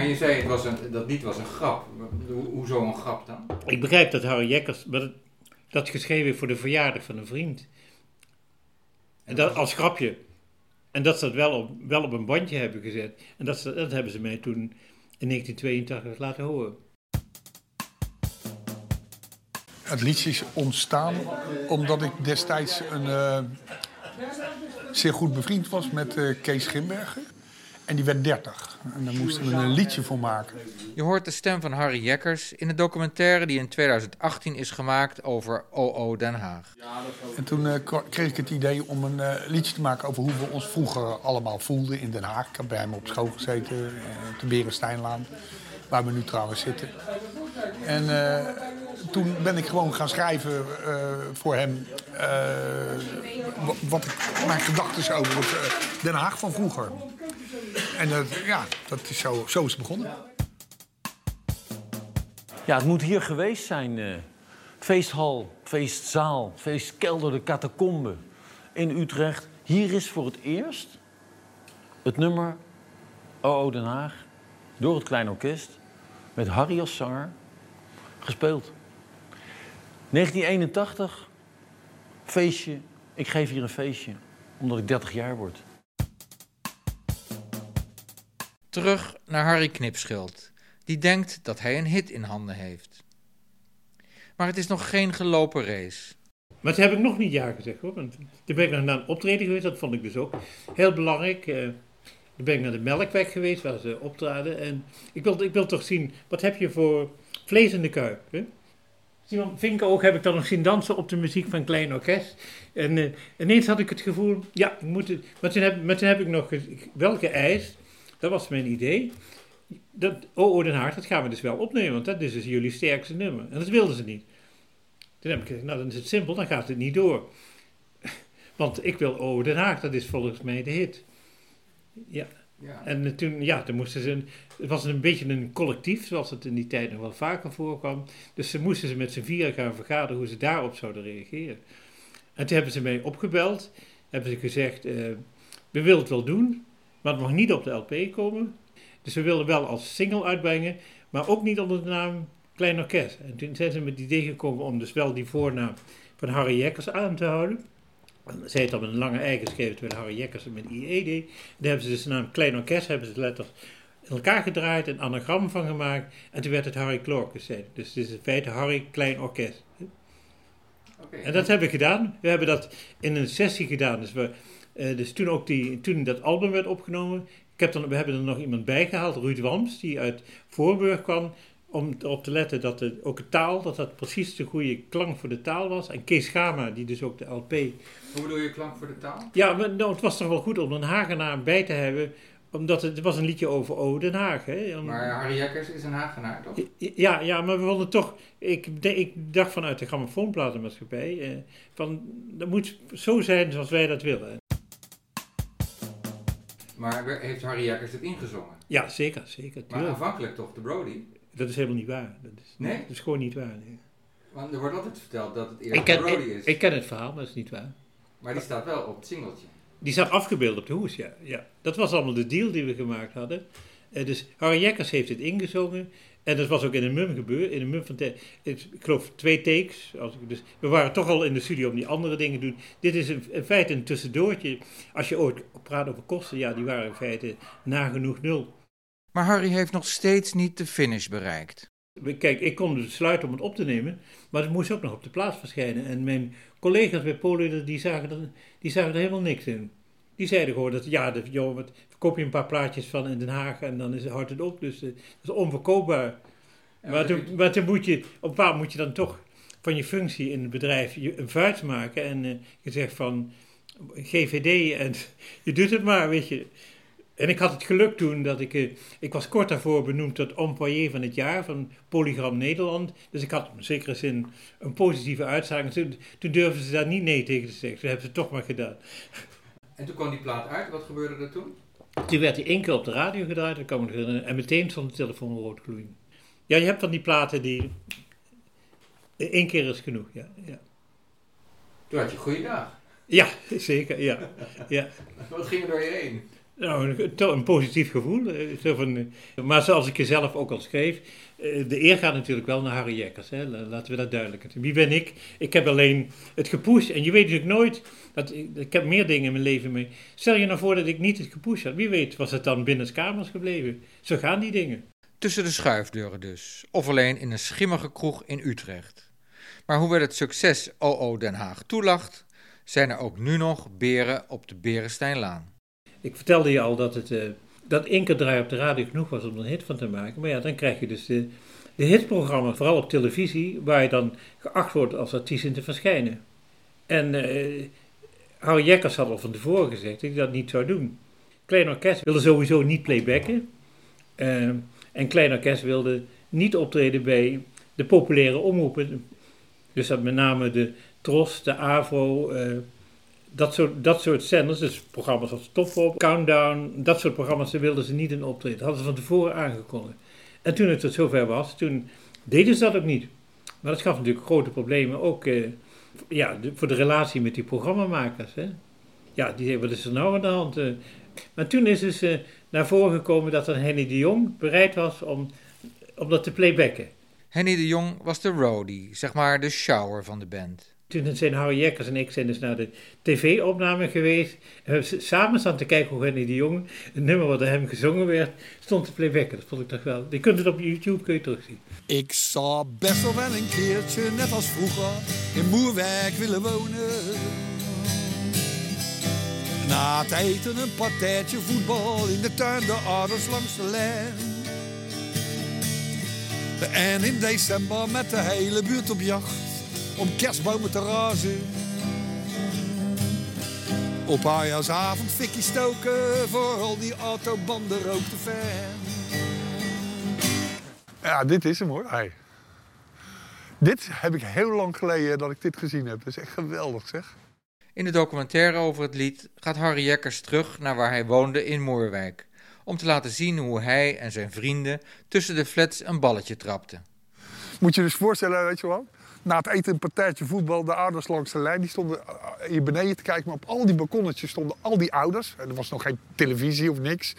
Maar je zei het was een, dat lied was een grap. Ho- Hoezo een grap dan? Ik begrijp dat Harry Jekkers maar dat, dat geschreven heeft voor de verjaardag van een vriend. En dat als grapje. En dat ze dat wel op, wel op een bandje hebben gezet. En dat, ze, dat hebben ze mij toen in 1982 laten horen. Het liedje is ontstaan omdat ik destijds een, eh, zeer goed bevriend was met eh, Kees Schimberger. En die werd 30. En daar moesten we een liedje voor maken. Je hoort de stem van Harry Jekkers in de documentaire die in 2018 is gemaakt over OO Den Haag. En toen eh, kreeg ik het idee om een eh, liedje te maken over hoe we ons vroeger allemaal voelden in Den Haag. Ik heb bij hem op school gezeten, eh, op de Berensteinlaan, waar we nu trouwens zitten. En toen ben ik gewoon gaan schrijven voor hem wa- wat ik, mijn gedachten over Den Haag van vroeger. En dat, ja, dat is zo, zo is begonnen. Ja, het moet hier geweest zijn. eh. feesthal, feestzaal, feestkelder, de catacombe in Utrecht. Hier is voor het eerst het nummer OO Den Haag door het Klein Orkest met Harry als zanger gespeeld. 1981, feestje. Ik geef hier een feestje omdat ik 30 jaar word. Terug naar Harry Knipschild, die denkt dat hij een hit in handen heeft. Maar het is nog geen gelopen race. Maar toen heb ik nog niet ja gezegd hoor. Want toen ben ik naar een optreden geweest, dat vond ik dus ook heel belangrijk. Eh, toen ben ik naar de Melkweg geweest, waar ze optraden. En ik wil, ik wil toch zien, wat heb je voor vlees in de kuip? Hè? Simon Vinkoog heb ik dan nog zien dansen op de muziek van Klein Orkest. En eh, ineens had ik het gevoel, ja, ik moet het... Maar toen heb, maar toen heb ik nog wel geëist, dat was mijn idee. Dat OO Den Haag, dat gaan we dus wel opnemen, want dat is dus jullie sterkste nummer. En dat wilden ze niet. Toen heb ik gezegd, nou dan is het simpel, dan gaat het niet door. Want ik wil OO Den Haag, dat is volgens mij de hit. Ja. Ja. En eh, toen, ja, toen moesten ze, het was een beetje een collectief, zoals het in die tijd nog wel vaker voorkwam. Dus ze moesten ze met z'n vieren gaan vergaderen hoe ze daarop zouden reageren. En toen hebben ze mij opgebeld, hebben ze gezegd, eh, we willen het wel doen, maar het mag niet op de LP komen. Dus we willen wel als single uitbrengen, maar ook niet onder de naam Klein Orkest. En toen zijn ze met het idee gekomen om dus wel die voornaam van Harry Jekkers aan te houden. Zij het met een lange ei geschreven, terwijl Harry Jekkers met IE deed. Daar hebben ze dus de naam Klein Orkest, hebben ze de letters in elkaar gedraaid, een anagram van gemaakt. En toen werd het Harry Klorkes. Dus het is in feite Harry Klein Orkest. En dat hebben we gedaan. We hebben dat in een sessie gedaan. Dus, we, eh, dus toen, ook die, toen dat album werd opgenomen, ik heb dan, we hebben er nog iemand bij gehaald, Ruud Wams, die uit Voorburg kwam, om erop te letten dat het, ook de taal, dat dat precies de goede klank voor de taal was. En Kees Gama, die dus ook de LP... Hoe bedoel je klank voor de taal? Ja, maar nou, het was toch wel goed om een Hagenaar bij te hebben, omdat het, het was een liedje over O Den Haag. Hè? Om- Maar Harry Jekkers is een Hagenaar, toch? ja, ja, maar we wilden toch. Ik, de- ik dacht vanuit de grammofoonplatenmaatschappij. Eh, van dat moet zo zijn zoals wij dat willen. Maar heeft Harry Jekkers het ingezongen? Ja, zeker, zeker. Maar tuurlijk. aanvankelijk toch, de Brody? Dat is helemaal niet waar. Dat is, Nee? Dat is gewoon niet waar. Nee. Want er wordt altijd verteld dat het Ik, de Brody ik, is. ik ken het verhaal, maar dat is niet waar. Maar die staat wel op het singeltje. Die staat afgebeeld op de hoes, ja. ja. Dat was allemaal de deal die we gemaakt hadden. Eh, dus Harry Jekkers heeft het ingezongen. En dat was ook in een mum gebeurd. In een mum van, ik geloof, twee takes. Als ik dus, we waren toch al in de studio om die andere dingen te doen. Dit is in, in feite een tussendoortje. Als je ooit praat over kosten, ja, die waren in feite nagenoeg nul. Maar Harry heeft nog steeds niet de finish bereikt. Kijk, ik kon besluiten om het op te nemen, maar het moest ook nog op de plaats verschijnen. En mijn collega's bij Polyder, die zagen, er, die zagen er helemaal niks in. Die zeiden gewoon dat, ja, de, joh, wat, verkoop je een paar plaatjes van in Den Haag en dan is, houdt het op. Dus eh, dat is onverkoopbaar. Ja, maar, toen, maar toen moet je, op een bepaald moment moet je dan toch van je functie in het bedrijf een vuist maken. En eh, je zegt van, GVD en je doet het maar, weet je. En ik had het geluk toen dat ik... eh, ik was kort daarvoor benoemd tot employé van het jaar van Polygram Nederland. Dus ik had in zekere zin een positieve uitstraling. Toen, toen durfden ze daar niet nee tegen te zeggen. Toen hebben ze het toch maar gedaan. En toen kwam die plaat uit. Wat gebeurde er toen? Toen werd hij één keer op de radio gedraaid. dan kwam ik en meteen stond de telefoon rood gloeien. Ja, je hebt van die platen die... Eén keer is genoeg, ja. ja. Toen had je een goede dag. Ja, zeker, ja. ja. Wat ging er door je heen? Nou, een, positief gevoel. eh, van, eh, maar zoals ik er zelf ook al schreef, eh, de eer gaat natuurlijk wel naar Harry Jekkers. Hè? La- Laten we dat duidelijk. Wie ben ik? Ik heb alleen het gepusht. En je weet natuurlijk nooit, dat ik, heb meer dingen in mijn leven mee. Stel je nou voor dat ik niet het gepusht had. Wie weet was het dan binnen kamers gebleven. Zo gaan die dingen. Tussen de schuifdeuren dus. Of alleen in een schimmige kroeg in Utrecht. Maar hoewel het succes OO Den Haag toelacht, zijn er ook nu nog beren op de Berensteinlaan. Ik vertelde je al dat, het, eh, dat één keer draaien op de radio genoeg was om er een hit van te maken. Maar ja, dan krijg je dus de, de hitprogramma's, vooral op televisie, waar je dan geacht wordt als artiest in te verschijnen. En eh Harry Jekkers had al van tevoren gezegd dat hij dat niet zou doen. Klein Orkest wilde sowieso niet playbacken. Eh, en Klein Orkest wilde niet optreden bij de populaire omroepen. Dus dat met name de Tros, de AVRO, dat, soort, dat soort zenders, dus programma's als Topop, Countdown, dat soort programma's, daar wilden ze niet in optreden. Dat hadden ze van tevoren aangekondigd. En toen het tot zover was, toen deden ze dat ook niet. Maar dat gaf natuurlijk grote problemen, ook eh, ja, voor de relatie met die programmamakers. Hè? Ja, die zeiden, wat is er nou aan de hand? eh? maar toen is dus eh, naar voren gekomen dat er Henny de Jong bereid was om, om dat te playbacken. Henny de Jong was de roadie, zeg maar de shower van de band. Toen zijn Harry Jekkers en ik zijn dus naar de tv-opname geweest. En we samen staan te kijken hoe Henny de Jong, een nummer wat door hem gezongen werd, stond te playbacken. Dat vond ik toch wel. Je kunt het op YouTube kun je terugzien. Ik zou best wel wel een keertje, net als vroeger, in Moerwijk willen wonen. Na het eten een partijtje voetbal in de tuin, de ouders langs de lijn. En in december met de hele buurt op jacht, om kerstbomen te razen. Op oudjaarsavond fikkie stoken, voor al die autobanden rook de fan. Ja, dit is hem hoor. Hey. Dit heb ik heel lang geleden dat ik dit gezien heb. Dat is echt geweldig zeg. In de documentaire over het lied gaat Harry Jekkers terug naar waar hij woonde in Moerwijk. Om te laten zien hoe hij en zijn vrienden tussen de flats een balletje trapten. Moet je dus voorstellen, weet je wel. Na het eten een partijtje voetbal, de ouders langs de lijn, die stonden eh, hier beneden te kijken. Maar op al die balkonnetjes stonden al die ouders. En er was nog geen televisie of niks.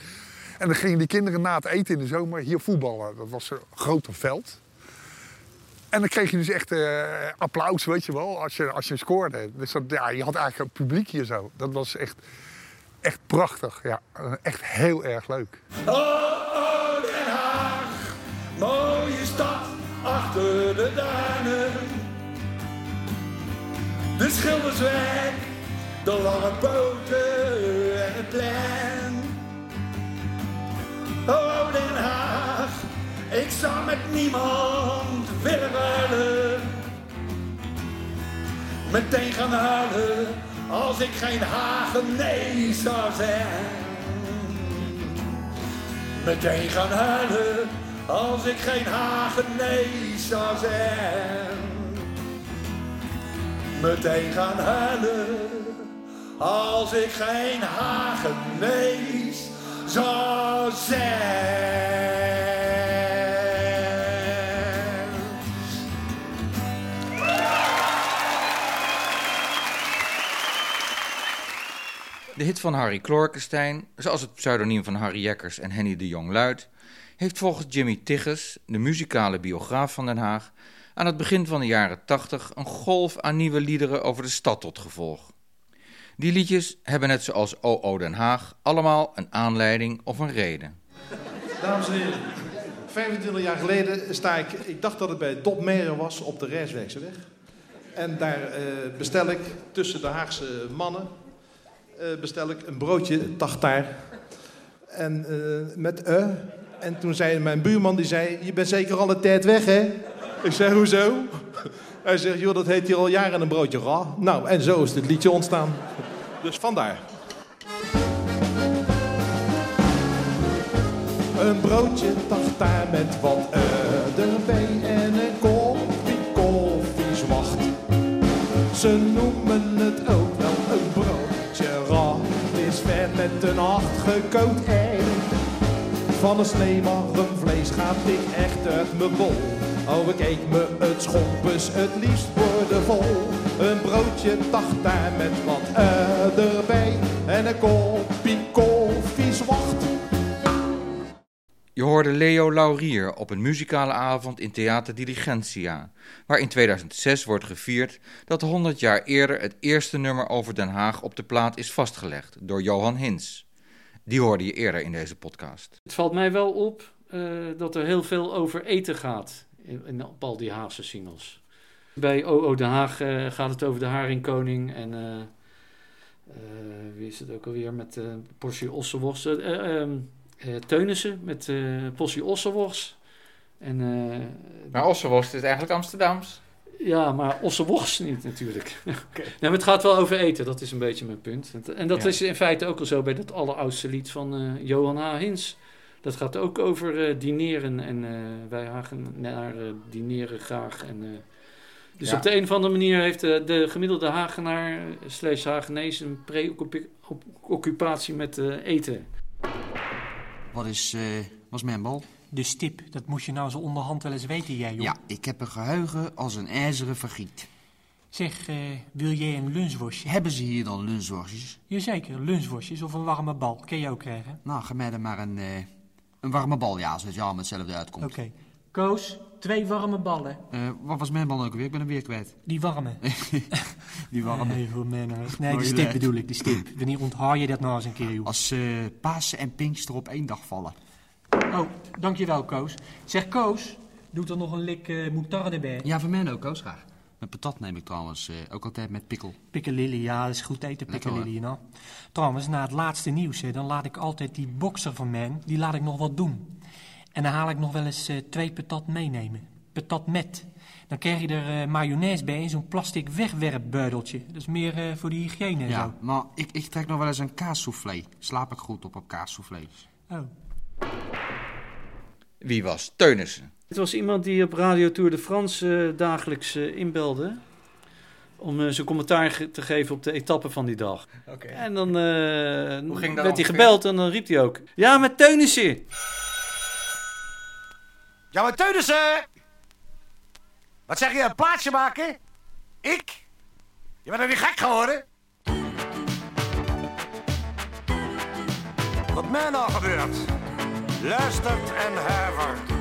En dan gingen die kinderen na het eten in de zomer hier voetballen. Dat was een grote veld. En dan kreeg je dus echt eh, applaus, weet je wel, als je, als je scoorde. Dus ja, je had eigenlijk een publiek hier zo. Dat was echt, echt prachtig. Ja, echt heel erg leuk. Oh, De Schildersweg, de lange poten en het plein. Oh, Den Haag, ik zou met niemand willen ruilen. Meteen gaan huilen als ik geen Hagenees zou zijn meteen gaan huilen als ik geen Hagenees zou zijn. Meteen gaan huilen als ik geen Hagenees zou zijn. De hit van Harry Klorkenstein, zoals het pseudoniem van Harry Jekkers en Henny de Jong luidt, heeft volgens Jimmy Tigges, de muzikale biograaf van Den Haag, aan het begin van de jaren 80 een golf aan nieuwe liederen over de stad tot gevolg. Die liedjes hebben net zoals OO Den Haag allemaal een aanleiding of een reden. Dames en heren, 25 jaar geleden sta ik, ik dacht dat het bij Dop Meren was, op de Rijswijkseweg. En daar eh, bestel ik tussen de Haagse mannen eh, bestel ik een broodje tartaar. En eh, met. En toen zei mijn buurman, die zei, je bent zeker al een tijd weg, hè? Ik zei, hoezo? Hij zegt, joh, dat heet hier al jaren een broodje ra. Nou, en zo is dit liedje ontstaan. Dus vandaar. Een broodje tartaar met wat erbij en een kopje koffie zwacht. Ze noemen het ook wel een broodje rad. Het is vet met een hard gekookt ei. Van een sneewarm vlees gaat ik echt uit mijn bol. Oh, ik eet me het schompes het liefst worden vol. Een broodje tartaar met wat erbij en een kopje koffie zwart. Je hoorde Leo Laurier op een muzikale avond in Theater Diligentia, waar in 2006 wordt gevierd dat 100 jaar eerder het eerste nummer over Den Haag op de plaat is vastgelegd door Johan Hins. Die hoorde je eerder in deze podcast. Het valt mij wel op eh, dat er heel veel over eten gaat in, in, op al die Haagse singles. Bij OO Den Haag eh, gaat het over de Haringkoning en eh, eh, wie is het ook alweer met eh portie ossenworst. Eh, eh, ehm, eh, Teunissen met eh portie ossenworst. En, Maar ossenworst is eigenlijk Amsterdams. ja, maar ossenworst niet natuurlijk. Nee, maar het gaat wel over eten, dat is een beetje mijn punt. En dat Ja. is in feite ook al zo bij dat alleroudste lied van Johan H. Hins. Dat gaat ook over eh, dineren en eh, wij Hagenaren dineren graag. En, eh, dus Ja. op de een of andere manier heeft de, de gemiddelde Hagenaar eh, slash Hagenees een preoccupatie met eh, eten. Wat is, eh was mijn bal? De stip, dat moest je nou zo onderhand wel eens weten, jij, joh. Ja, ik heb een geheugen als een ijzeren vergiet. Zeg, eh, wil jij een lunchworstje? Hebben ze hier dan lunchworstjes? Jazeker, lunchworstjes of een warme bal. Kun je ook krijgen. Nou, ga mij dan maar een, eh, een warme bal, ja, als het jou met hetzelfde uitkomt. Oké. Koos, twee warme ballen. Eh, wat was mijn bal ook weer? Ik ben hem weer kwijt. Die warme. Die warme. Nee, voor mij nou. Nee, Mooie stip bedoel ik, de stip. Wanneer onthaal je dat nou eens een keer, joh? Als eh Pasen en Pinkster op één dag vallen. Oh, dankjewel, Koos. Zeg, Koos, doe er nog een lik eh moutarde bij. Ja, voor mij ook, Koos, graag. Met patat neem ik trouwens eh, ook altijd met pikkel. Piccalilli, ja, dat is goed eten, Lekker, piccalilli, nou. Trouwens, na het laatste nieuws, hè, dan laat ik altijd die bokser van mij, die laat ik nog wat doen. En dan haal ik nog wel eens eh, twee patat meenemen. Patat met. Dan krijg je er eh, mayonaise bij in zo'n plastic wegwerpbuideltje. Dat is meer eh, voor de hygiëne en Ja, zo. maar ik, ik trek nog wel eens een kaassoufflé. Slaap ik goed op op kaassoufflés. Oh. Wie was Teunissen? Het was iemand die op Radio Tour de France eh, dagelijks eh, inbelde. Om eh, zijn commentaar ge- te geven op de etappe van die dag. Oké. En dan eh, ging dat werd hij gebeld en dan riep hij ook... Ja, met Teunissen! Ja, maar Teunissen! Wat zeg je, een plaatsje maken? Ik? Je bent er niet gek geworden? Wat mij nou gebeurt, luistert en huivert.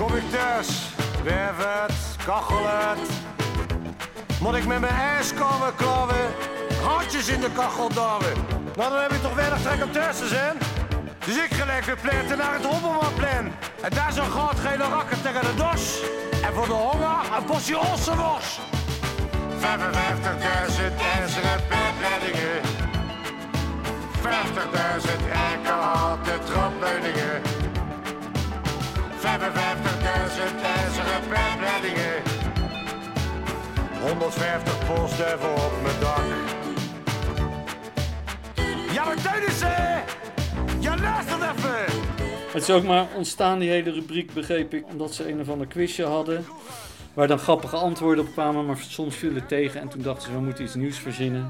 Kom ik thuis, werf het, kachel het. Moet ik met mijn ijs komen klauwen, handjes in de kachel douwen. Nou, dan heb je toch weinig trek om thuis te zijn? Dus ik gelijk weer pleiten naar het Hoppermanplein. En daar zo'n goudgele rakker tegen de dos. En voor de honger een portie ossenworst. 55.000 ijzeren pijpleidingen. 50.000 eikenhouten trapleuningen. 55.000 ijzeren pijpleidingen. 150 postduiven op mijn dak. Ja, maar Teunissen! Ja, luister even! Het is ook maar ontstaan, die hele rubriek, begreep ik, omdat ze een of ander quizje hadden. Waar dan grappige antwoorden op kwamen, maar soms viel het tegen. En toen dachten ze, we moeten iets nieuws verzinnen.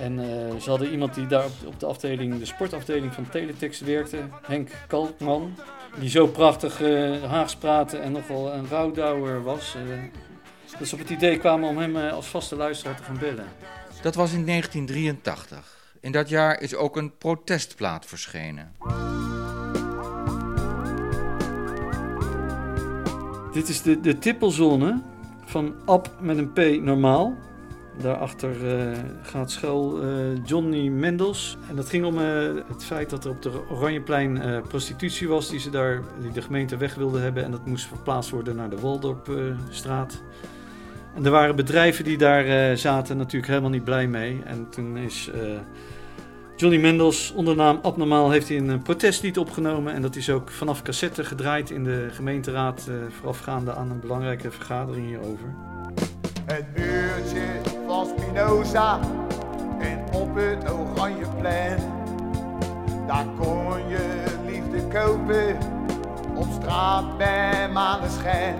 En eh, ze hadden iemand die daar op de afdeling, de sportafdeling van Teletext werkte, Henk Kalkman. Die zo prachtig eh Haags praatte en nogal een rouwdouwer was. Eh, dat ze op het idee kwamen om hem eh, als vaste luisteraar te gaan bellen. Dat was in 1983. In dat jaar is ook een protestplaat verschenen. Dit is de, de tippelzone van Ab met een P normaal. Daarachter eh, gaat schuil eh, Johnny Mendels. En dat ging om eh, het feit dat er op de Oranjeplein prostitutie was die, ze daar, die de gemeente weg wilde hebben. En dat moest verplaatst worden naar de Waldorpstraat. en er waren bedrijven die daar zaten natuurlijk helemaal niet blij mee. En toen is Johnny Mendels onder de naam Abnormaal heeft hij een protestlied opgenomen. En dat is ook vanaf cassette gedraaid in de gemeenteraad voorafgaande aan een belangrijke vergadering hierover. Het buurtje en op het Oranjeplein Daar kon je liefde kopen, op straat bij maneschijn.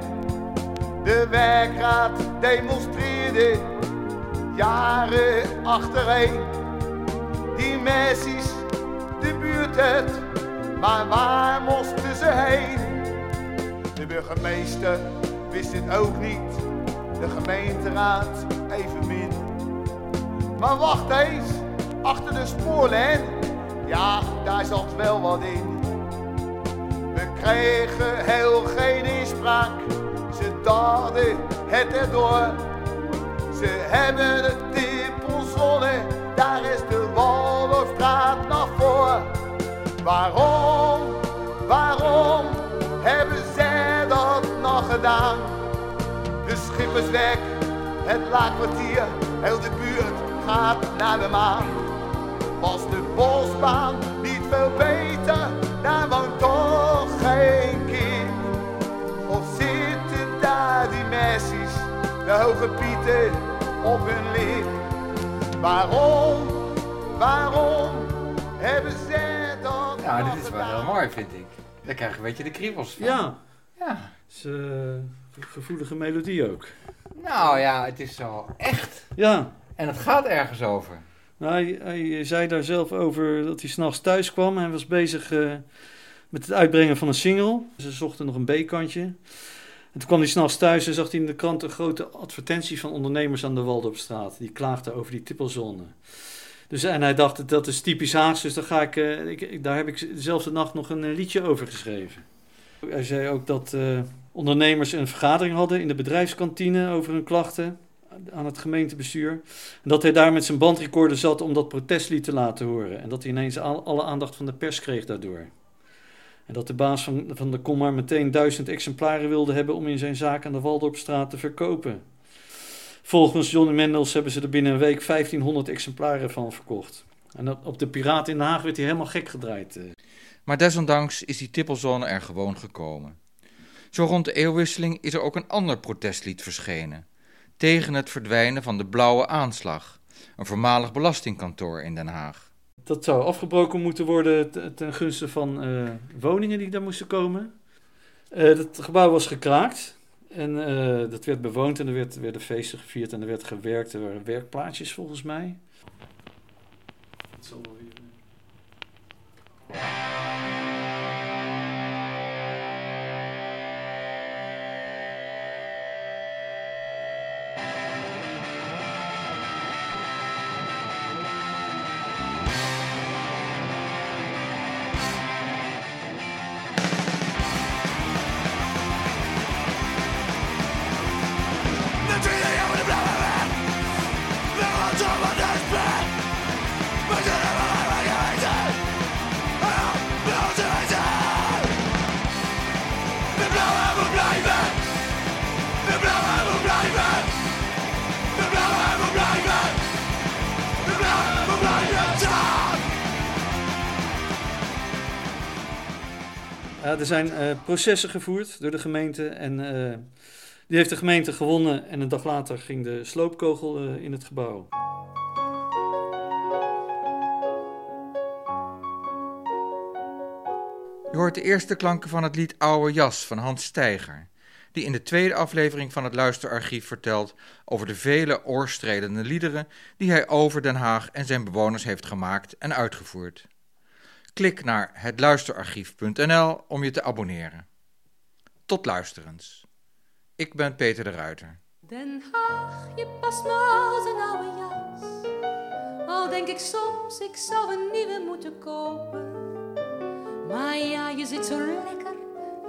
De werkraad demonstreerde, jaren achtereen. Die meisjes, de buurt uit, maar waar moesten ze heen? De burgemeester wist het ook niet, de gemeenteraad. Maar wacht eens, achter de spoorlijn, ja, daar zat wel wat in. We kregen heel geen inspraak, ze dachten het erdoor. Ze hebben het tippelzonne, daar is de Waldorfstraat naar voor. Waarom, waarom hebben zij dat nog gedaan? De schipperswerk, het laakkwartier, heel de buurt gaat naar de maan. Was de bosbaan niet veel beter, daar woont toch geen kind. Of zitten daar die meisjes, de hoge pieten, op hun lip? Waarom, waarom hebben zij dat Ja, dit is wel heel mooi, vind ik. Daar krijg je een beetje de kriebels van. Ja. Ja. Het is eh, een gevoelige melodie ook. Nou ja, het is zo echt. Ja. En het gaat ergens over. Nou, hij, zei daar zelf over dat hij s'nachts thuis kwam. Hij was bezig eh, met het uitbrengen van een single. Ze zochten nog een B-kantje. En toen kwam hij s'nachts thuis en zag hij in de krant een grote advertentie van ondernemers aan de Waldorpstraat. Die klaagden over die tippelzone. Dus, en hij dacht, dat is typisch Haags, dus daar, ga ik, eh, ik, daar heb ik dezelfde nacht nog een eh, liedje over geschreven. Hij zei ook dat ondernemers een vergadering hadden in de bedrijfskantine over hun klachten aan het gemeentebestuur. En dat hij daar met zijn bandrecorder zat om dat protestlied te laten horen. En dat hij ineens al- alle aandacht van de pers kreeg daardoor. En dat de baas van, van de maar meteen duizend exemplaren wilde hebben om in zijn zaak aan de Waldorpstraat te verkopen. Volgens Johnny Mendels hebben ze er binnen een week 1500 exemplaren van verkocht. En op- op de Piraat in Den Haag werd hij helemaal gek gedraaid. eh. Maar desondanks is die tippelzone er gewoon gekomen. Zo rond de eeuwwisseling is er ook een ander protestlied verschenen. Tegen het verdwijnen van de blauwe aanslag. Een voormalig belastingkantoor in Den Haag. Dat zou afgebroken moeten worden te- ten gunste van eh, woningen die daar moesten komen. Eh dat gebouw was gekraakt. En eh, dat werd bewoond en er werd, werden feesten gevierd en er werd gewerkt. Er waren werkplaatsjes volgens mij. Het zal wel weer... Er zijn eh, processen gevoerd door de gemeente en eh, die heeft de gemeente gewonnen en een dag later ging de sloopkogel eh, in het gebouw. Je hoort de eerste klanken van het lied Oude Jas van Hans Steiger, die in de tweede aflevering van het Luisterarchief vertelt over de vele oorstrelende liederen die hij over Den Haag en zijn bewoners heeft gemaakt en uitgevoerd. Klik naar hetluisterarchief.nl om je te abonneren. Tot luisterens. Ik ben Peter de Ruiter. Den Haag, je past me als een oude jas. Al denk ik soms, ik zou een nieuwe moeten kopen. Maar ja, je zit zo lekker,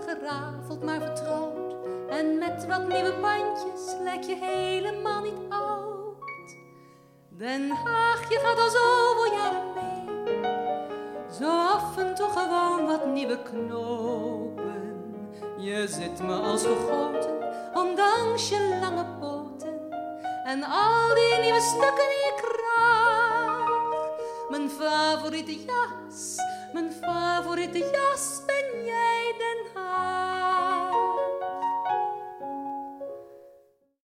gerafeld maar vertrouwd. En met wat nieuwe bandjes lijk je helemaal niet oud. Den Haag, je gaat al zoveel jaren mee. Zo af en toe gewoon wat nieuwe knopen. Je zit me als gegoten, ondanks je lange poten. En al die nieuwe stukken in je kraag. Mijn favoriete jas, mijn favoriete jas ben jij Den Haag.